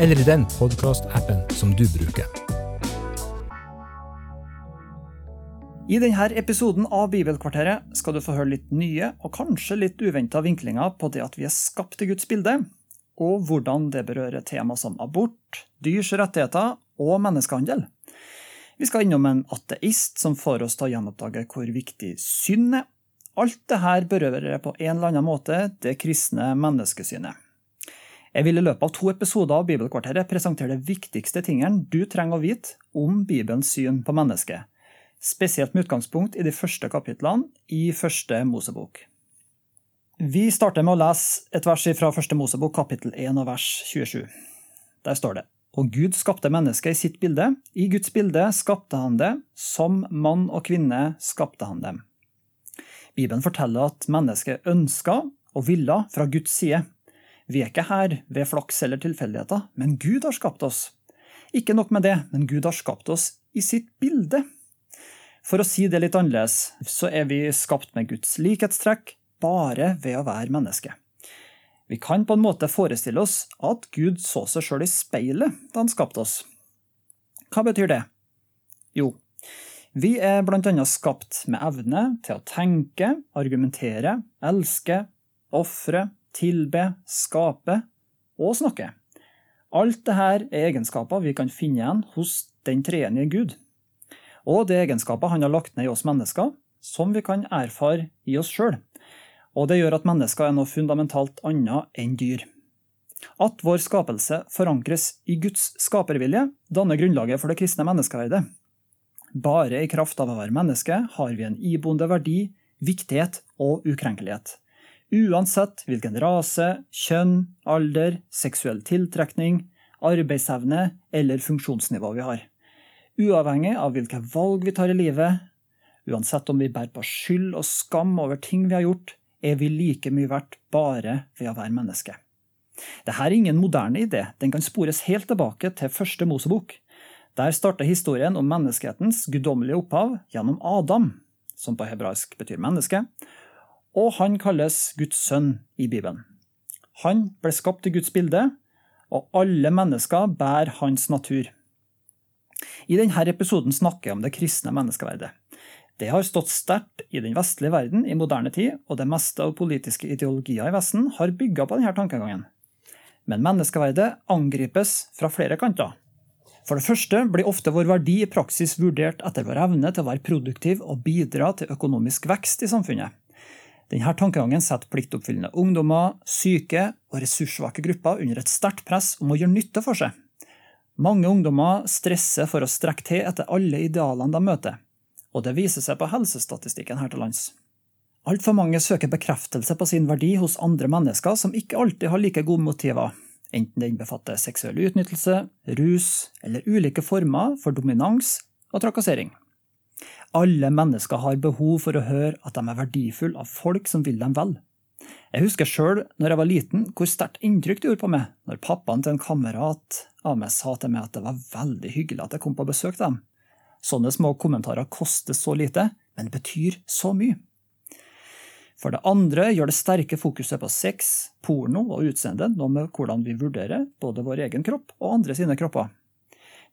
eller i den podkastappen som du bruker. I denne episoden av Bibelkvarteret skal du få høre litt nye og kanskje litt uventa vinklinger på det at vi er skapt i Guds bilde, og hvordan det berører tema som abort, dyrs rettigheter og menneskehandel. Vi skal innom en ateist som får oss til å gjenoppdage hvor viktig synd er. Alt dette berører på en eller annen måte det kristne menneskesynet. Jeg vil i løpet av to episoder av Bibelkvarteret presentere de viktigste tingene du trenger å vite om Bibelens syn på mennesket spesielt med utgangspunkt i de første kapitlene i første Mosebok. Vi starter med å lese et vers fra første Mosebok kapittel 1 og vers 27. Der står det Og Gud skapte mennesket i sitt bilde. I Guds bilde skapte han det. Som mann og kvinne skapte han dem. Bibelen forteller at mennesket ønska og ville fra Guds side. Vi er ikke her ved flaks eller tilfeldigheter, men Gud har skapt oss. Ikke nok med det, men Gud har skapt oss i sitt bilde. For å si det litt annerledes, så er vi skapt med Guds likhetstrekk bare ved å være menneske. Vi kan på en måte forestille oss at Gud så seg sjøl i speilet da han skapte oss. Hva betyr det? Jo, vi er blant annet skapt med evne til å tenke, argumentere, elske, ofre, tilbe, skape og snakke. Alt dette er egenskaper vi kan finne igjen hos den treenige Gud og det egenskaper han har lagt ned i oss mennesker, som vi kan erfare i oss sjøl. Og det gjør at mennesker er noe fundamentalt annet enn dyr. At vår skapelse forankres i Guds skapervilje, danner grunnlaget for det kristne menneskeverdet. Bare i kraft av å være menneske har vi en iboende verdi, viktighet og ukrenkelighet. Uansett hvilken rase, kjønn, alder, seksuell tiltrekning, arbeidsevne eller funksjonsnivå vi har. Uavhengig av hvilke valg vi tar i livet, uansett om vi bærer på skyld og skam over ting vi har gjort, er vi like mye verdt bare ved å være menneske. Dette er ingen moderne idé, den kan spores helt tilbake til første Mosebok. Der starter historien om menneskehetens guddommelige opphav gjennom Adam, som på hebraisk betyr menneske, og han kalles Guds sønn i Bibelen. Han ble skapt i Guds bilde, og alle mennesker bærer hans natur. I denne episoden snakker jeg om det kristne menneskeverdet. Det har stått sterkt i den vestlige verden i moderne tid, og det meste av politiske ideologier i Vesten har bygga på denne tankegangen. Men menneskeverdet angripes fra flere kanter. For det første blir ofte vår verdi i praksis vurdert etter vår evne til å være produktiv og bidra til økonomisk vekst i samfunnet. Denne tankegangen setter pliktoppfyllende ungdommer, syke og ressurssvake grupper under et sterkt press om å gjøre nytte for seg. Mange ungdommer stresser for å strekke til etter alle idealene de møter, og det viser seg på helsestatistikken her til lands. Altfor mange søker bekreftelse på sin verdi hos andre mennesker som ikke alltid har like gode motiver, enten det innbefatter seksuell utnyttelse, rus eller ulike former for dominans og trakassering. Alle mennesker har behov for å høre at de er verdifulle av folk som vil dem vel. Jeg husker sjøl når jeg var liten, hvor sterkt inntrykk det gjorde på meg når pappaen til en kamerat av meg sa til meg at det var veldig hyggelig at jeg kom på besøk til dem. Sånne små kommentarer koster så lite, men betyr så mye. For det andre gjør det sterke fokuset på sex, porno og utseende noe med hvordan vi vurderer både vår egen kropp og andre sine kropper.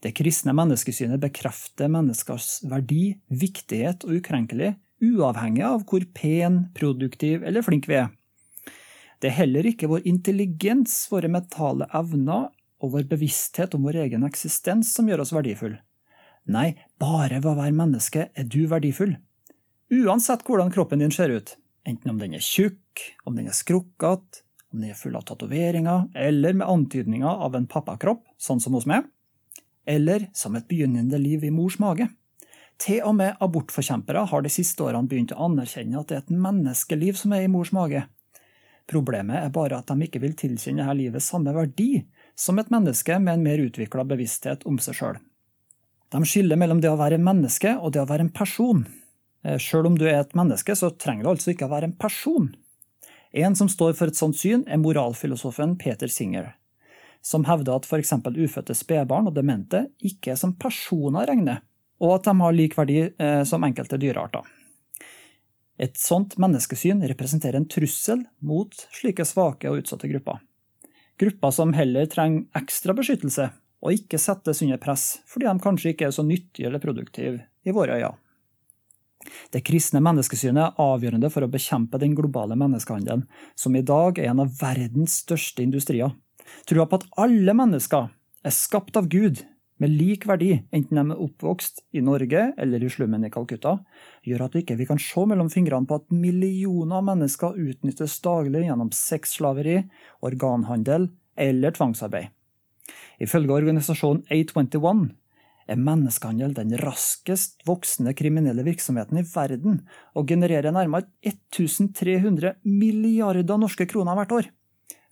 Det kristne menneskesynet bekrefter menneskers verdi, viktighet og ukrenkelig, uavhengig av hvor pen, produktiv eller flink vi er. Det er heller ikke vår intelligens, våre mentale evner og vår bevissthet om vår egen eksistens som gjør oss verdifulle. Nei, bare ved å være menneske er du verdifull. Uansett hvordan kroppen din ser ut, enten om den er tjukk, om den er skrukkete, om den er full av tatoveringer, eller med antydninger av en pappakropp, sånn som hos meg, eller som et begynnende liv i mors mage. Til og med abortforkjempere har de siste årene begynt å anerkjenne at det er et menneskeliv som er i mors mage. Problemet er bare at de ikke vil tilkjenne dette livet samme verdi som et menneske med en mer utvikla bevissthet om seg sjøl. De skiller mellom det å være menneske og det å være en person. Eh, sjøl om du er et menneske, så trenger du altså ikke å være en person. En som står for et sånt syn, er moralfilosofen Peter Singer, som hevder at f.eks. ufødte spedbarn og demente ikke er som personer regner, og at de har lik verdi eh, som enkelte dyrearter. Et sånt menneskesyn representerer en trussel mot slike svake og utsatte grupper. Grupper som heller trenger ekstra beskyttelse, og ikke settes under press fordi de kanskje ikke er så nyttige eller produktive i våre øyne. Det kristne menneskesynet er avgjørende for å bekjempe den globale menneskehandelen, som i dag er en av verdens største industrier. Trua på at alle mennesker er skapt av Gud med lik verdi, enten de er oppvokst i Norge eller i slummen i Calcutta, gjør at vi ikke kan se mellom fingrene på at millioner av mennesker utnyttes daglig gjennom sexslaveri, organhandel eller tvangsarbeid. Ifølge organisasjonen A21 er menneskehandel den raskest voksende kriminelle virksomheten i verden, og genererer nærmere 1300 milliarder norske kroner hvert år.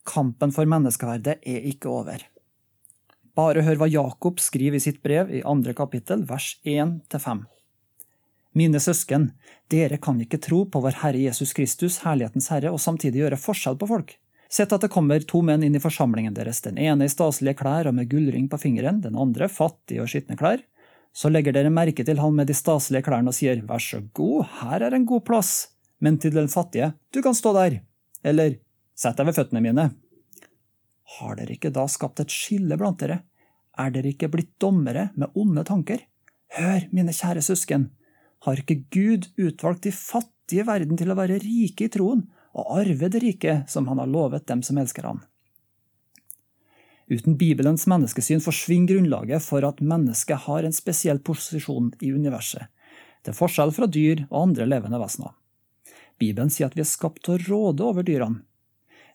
Kampen for menneskeverdet er ikke over. Bare hør hva Jakob skriver i sitt brev i andre kapittel, vers 1-5. Mine søsken, dere kan ikke tro på vår Herre Jesus Kristus, Herlighetens Herre, og samtidig gjøre forskjell på folk. Sett at det kommer to menn inn i forsamlingen deres, den ene i staselige klær og med gullring på fingeren, den andre fattig og skitne klær. Så legger dere merke til han med de staselige klærne og sier, vær så god, her er en god plass, men til den fattige, du kan stå der, eller sett deg ved føttene mine. Har dere ikke da skapt et skille blant dere? Er dere ikke blitt dommere med onde tanker? Hør, mine kjære søsken, har ikke Gud utvalgt de fattige i verden til å være rike i troen, og arve det rike som han har lovet dem som elsker han. Uten Bibelens menneskesyn forsvinner grunnlaget for at mennesket har en spesiell posisjon i universet, til forskjell fra dyr og andre levende vesener. Bibelen sier at vi er skapt til å råde over dyrene.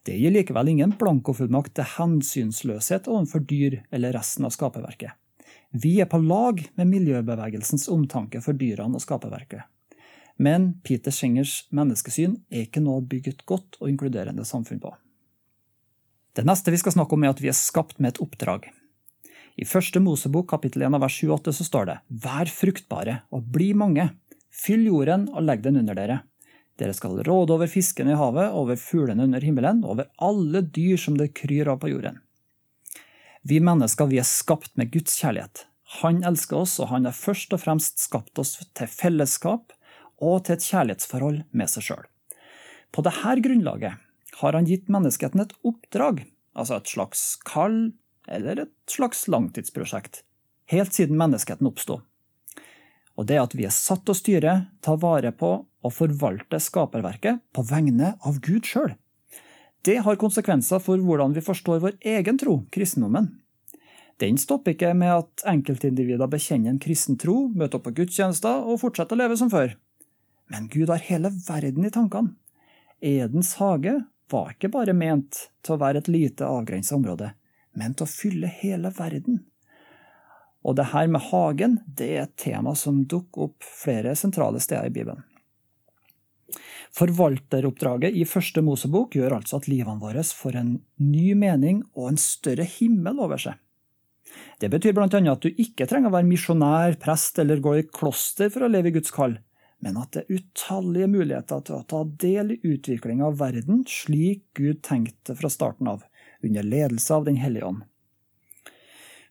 Det gir likevel ingen blankofullmakt til hensynsløshet overfor dyr eller resten av skaperverket. Vi er på lag med miljøbevegelsens omtanke for dyrene og skaperverket. Men Peter Schengers menneskesyn er ikke noe å bygge et godt og inkluderende samfunn på. Det neste vi skal snakke om, er at vi er skapt med et oppdrag. I første Mosebok kapittel 1 vers 28 så står det Vær fruktbare og bli mange. Fyll jorden og legg den under dere. Dere skal råde over fiskene i havet, over fuglene under himmelen, over alle dyr som det kryr av på jorden. Vi mennesker vi er skapt med Guds kjærlighet. Han elsker oss, og han har først og fremst skapt oss til fellesskap og til et kjærlighetsforhold med seg sjøl. På dette grunnlaget har han gitt menneskeheten et oppdrag, altså et slags kall eller et slags langtidsprosjekt, helt siden menneskeheten oppsto. Og det er at vi er satt til å styre, ta vare på og forvalte skaperverket på vegne av Gud sjøl. Det har konsekvenser for hvordan vi forstår vår egen tro, kristendommen. Den stopper ikke med at enkeltindivider bekjenner en kristen tro, møter opp på gudstjenester og fortsetter å leve som før. Men Gud har hele verden i tankene. Edens hage var ikke bare ment til å være et lite avgrensa område, men til å fylle hele verden. Og det her med hagen det er et tema som dukker opp flere sentrale steder i Bibelen. Forvalteroppdraget i første Mosebok gjør altså at livene våre får en ny mening og en større himmel over seg. Det betyr bl.a. at du ikke trenger å være misjonær, prest eller gå i kloster for å leve i Guds kall men at det er utallige muligheter til å ta del i utviklinga av verden slik Gud tenkte fra starten av, under ledelse av Den hellige ånd.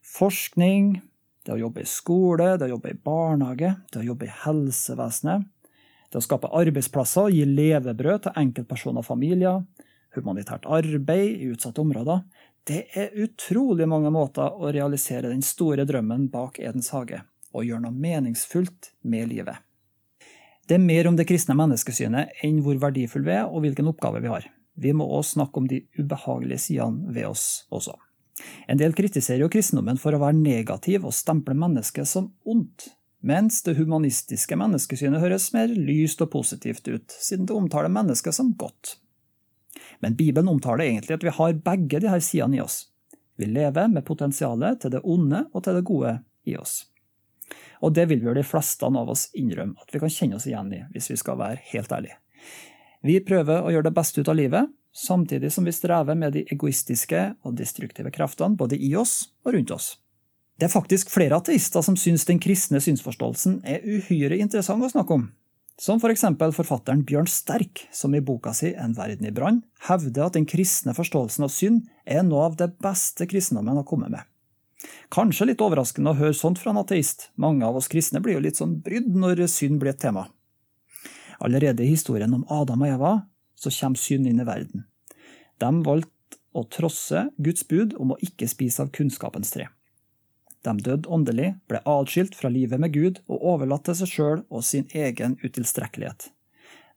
Forskning, det å jobbe i skole, det å jobbe i barnehage, det å jobbe i helsevesenet, det å skape arbeidsplasser og gi levebrød til enkeltpersoner og familier, humanitært arbeid i utsatte områder, det er utrolig mange måter å realisere den store drømmen bak Edens hage, og gjøre noe meningsfullt med livet. Det er mer om det kristne menneskesynet enn hvor verdifulle vi er og hvilken oppgave vi har. Vi må også snakke om de ubehagelige sidene ved oss også. En del kritiserer jo kristendommen for å være negativ og stemple mennesket som ondt, mens det humanistiske menneskesynet høres mer lyst og positivt ut, siden det omtaler mennesket som godt. Men Bibelen omtaler egentlig at vi har begge disse sidene i oss. Vi lever med potensialet til det onde og til det gode i oss. Og det vil vel de fleste av oss innrømme at vi kan kjenne oss igjen i, hvis vi skal være helt ærlige. Vi prøver å gjøre det beste ut av livet, samtidig som vi strever med de egoistiske og destruktive kreftene både i oss og rundt oss. Det er faktisk flere ateister som syns den kristne synsforståelsen er uhyre interessant å snakke om. Som. For forfatteren Bjørn Sterk, som i boka si En verden i brann hevder at den kristne forståelsen av synd er noe av det beste kristendommen har kommet med. Kanskje litt overraskende å høre sånt fra en ateist, mange av oss kristne blir jo litt sånn brydd når synd blir et tema. Allerede i historien om Adam og Eva så kommer synd inn i verden. De valgte å trosse Guds bud om å ikke spise av kunnskapens tre. De døde åndelig, ble atskilt fra livet med Gud og overlatt til seg sjøl og sin egen utilstrekkelighet.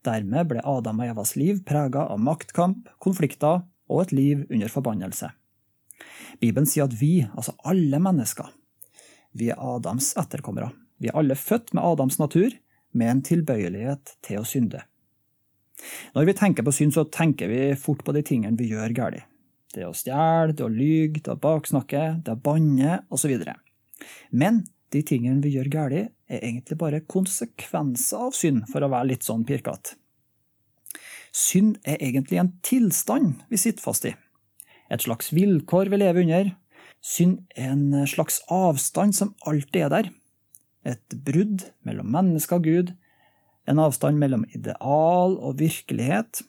Dermed ble Adam og Evas liv prega av maktkamp, konflikter og et liv under forbannelse. Bibelen sier at vi, altså alle mennesker, vi er Adams etterkommere. Vi er alle født med Adams natur, med en tilbøyelighet til å synde. Når vi tenker på synd, så tenker vi fort på de tingene vi gjør galt. Det å stjele, det å lyge, det å baksnakke, det å banne osv. Men de tingene vi gjør galt, er egentlig bare konsekvenser av synd, for å være litt sånn pirkete. Synd er egentlig en tilstand vi sitter fast i. Et slags vilkår vi lever under. Synd er en slags avstand som alltid er der. Et brudd mellom menneske og Gud. En avstand mellom ideal og virkelighet.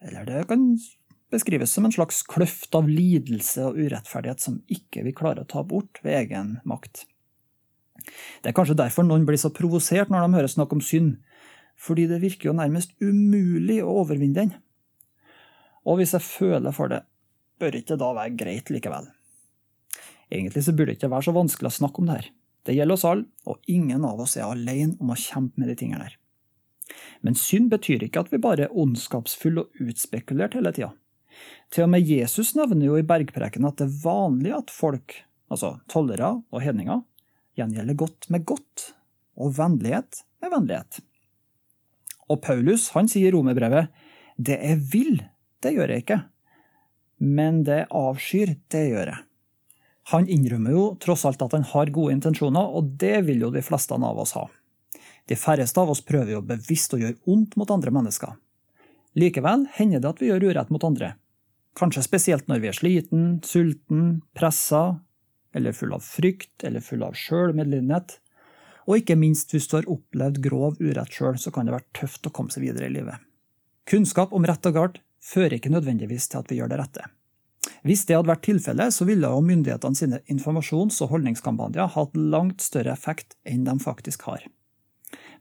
Eller det kan beskrives som en slags kløft av lidelse og urettferdighet som ikke vi klarer å ta bort ved egen makt. Det er kanskje derfor noen blir så provosert når de hører snakk om synd, fordi det virker jo nærmest umulig å overvinne den. Og hvis jeg føler for det, bør ikke det da være greit likevel? Egentlig så burde det ikke være så vanskelig å snakke om det her. Det gjelder oss alle, og ingen av oss er alene om å kjempe med de tingene her. Men synd betyr ikke at vi bare er ondskapsfulle og utspekulert hele tida. Til og med Jesus nevner jo i bergpreken at det er vanlig at folk, altså tollere og hedninger, gjengjelder godt med godt og vennlighet med vennlighet. Og Paulus han sier i romerbrevet det jeg vil, det gjør jeg ikke, men det jeg avskyr, det gjør jeg. Han innrømmer jo tross alt at han har gode intensjoner, og det vil jo de fleste av oss ha. De færreste av oss prøver jo bevisst å gjøre ondt mot andre mennesker. Likevel hender det at vi gjør urett mot andre, Kanskje spesielt når vi er sliten, sulten, pressa, eller full av frykt eller full av sjølmedlidenhet. Og ikke minst hvis du har opplevd grov urett sjøl, så kan det være tøft å komme seg videre i livet. Kunnskap om rett og galt fører ikke nødvendigvis til at vi gjør det rette. Hvis det hadde vært tilfellet, så ville jo myndighetene sine informasjons- og holdningskampanjer hatt langt større effekt enn de faktisk har.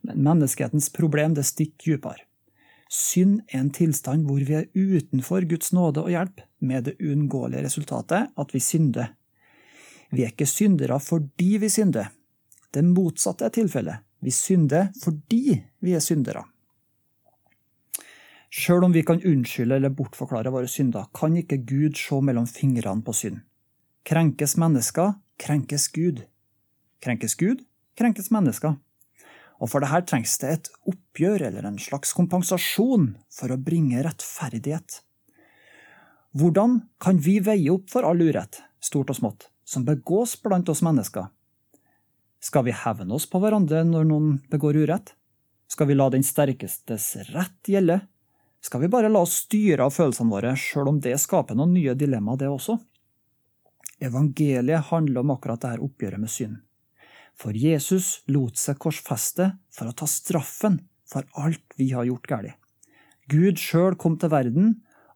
Men menneskehetens problem det stikker dypere. Synd er en tilstand hvor vi er utenfor Guds nåde og hjelp, med det uunngåelige resultatet at vi synder. Vi er ikke syndere fordi vi synder. Det motsatte er tilfellet. Vi synder fordi vi er syndere. Sjøl om vi kan unnskylde eller bortforklare våre synder, kan ikke Gud se mellom fingrene på synd. Krenkes mennesker, krenkes Gud. Krenkes Gud, krenkes mennesker. Og for dette trengs det et oppgjør eller en slags kompensasjon for å bringe rettferdighet. Hvordan kan vi veie opp for all urett, stort og smått, som begås blant oss mennesker? Skal vi hevne oss på hverandre når noen begår urett? Skal vi la den sterkestes rett gjelde? Skal vi bare la oss styre av følelsene våre, sjøl om det skaper noen nye dilemmaer, det også? Evangeliet handler om akkurat dette oppgjøret med synd. For Jesus lot seg korsfeste for å ta straffen for alt vi har gjort galt. Gud sjøl kom til verden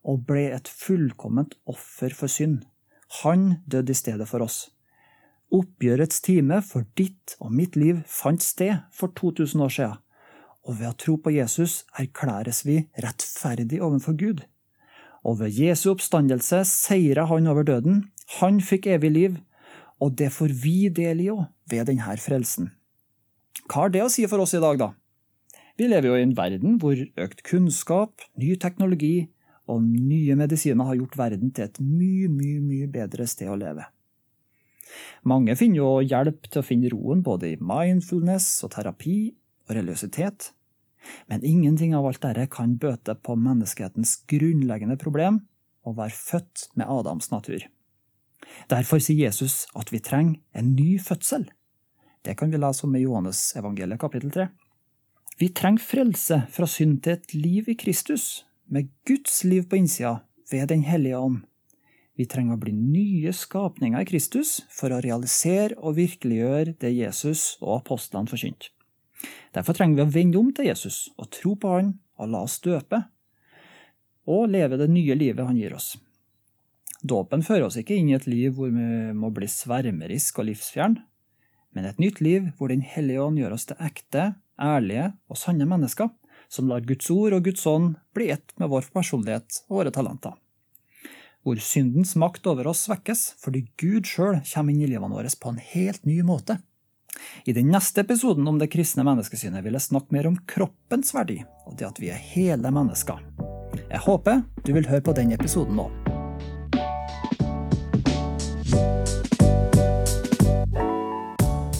og ble et fullkomment offer for synd. Han døde i stedet for oss. Oppgjørets time for ditt og mitt liv fant sted for 2000 år siden, og ved å tro på Jesus erklæres vi rettferdig overfor Gud. Og ved Jesu oppstandelse seira han over døden, han fikk evig liv, og det får vi del i òg, ved denne frelsen. Hva har det å si for oss i dag, da? Vi lever jo i en verden hvor økt kunnskap, ny teknologi og nye medisiner har gjort verden til et mye, mye, mye bedre sted å leve. Mange finner jo hjelp til å finne roen både i mindfulness og terapi og religiøsitet, men ingenting av alt dette kan bøte på menneskehetens grunnleggende problem å være født med Adams natur. Derfor sier Jesus at vi trenger en ny fødsel. Det kan vi lese om i Johannes evangeliet kapittel 3. Vi trenger frelse fra synd til et liv i Kristus, med Guds liv på innsida, ved Den hellige ånd. Vi trenger å bli nye skapninger i Kristus for å realisere og virkeliggjøre det Jesus og apostlene forkynte. Derfor trenger vi å vende om til Jesus og tro på Han og la oss døpe, og leve det nye livet Han gir oss. Dåpen fører oss ikke inn i et liv hvor vi må bli svermerisk og livsfjern, men et nytt liv hvor Den hellige ånd gjør oss til ekte, ærlige og sanne mennesker, som lar Guds ord og Guds ånd bli ett med vår personlighet og våre talenter. Hvor syndens makt over oss svekkes fordi Gud sjøl kommer inn i livene våre på en helt ny måte. I den neste episoden om det kristne menneskesynet vil jeg snakke mer om kroppens verdi, og det at vi er hele mennesker. Jeg håper du vil høre på den episoden nå.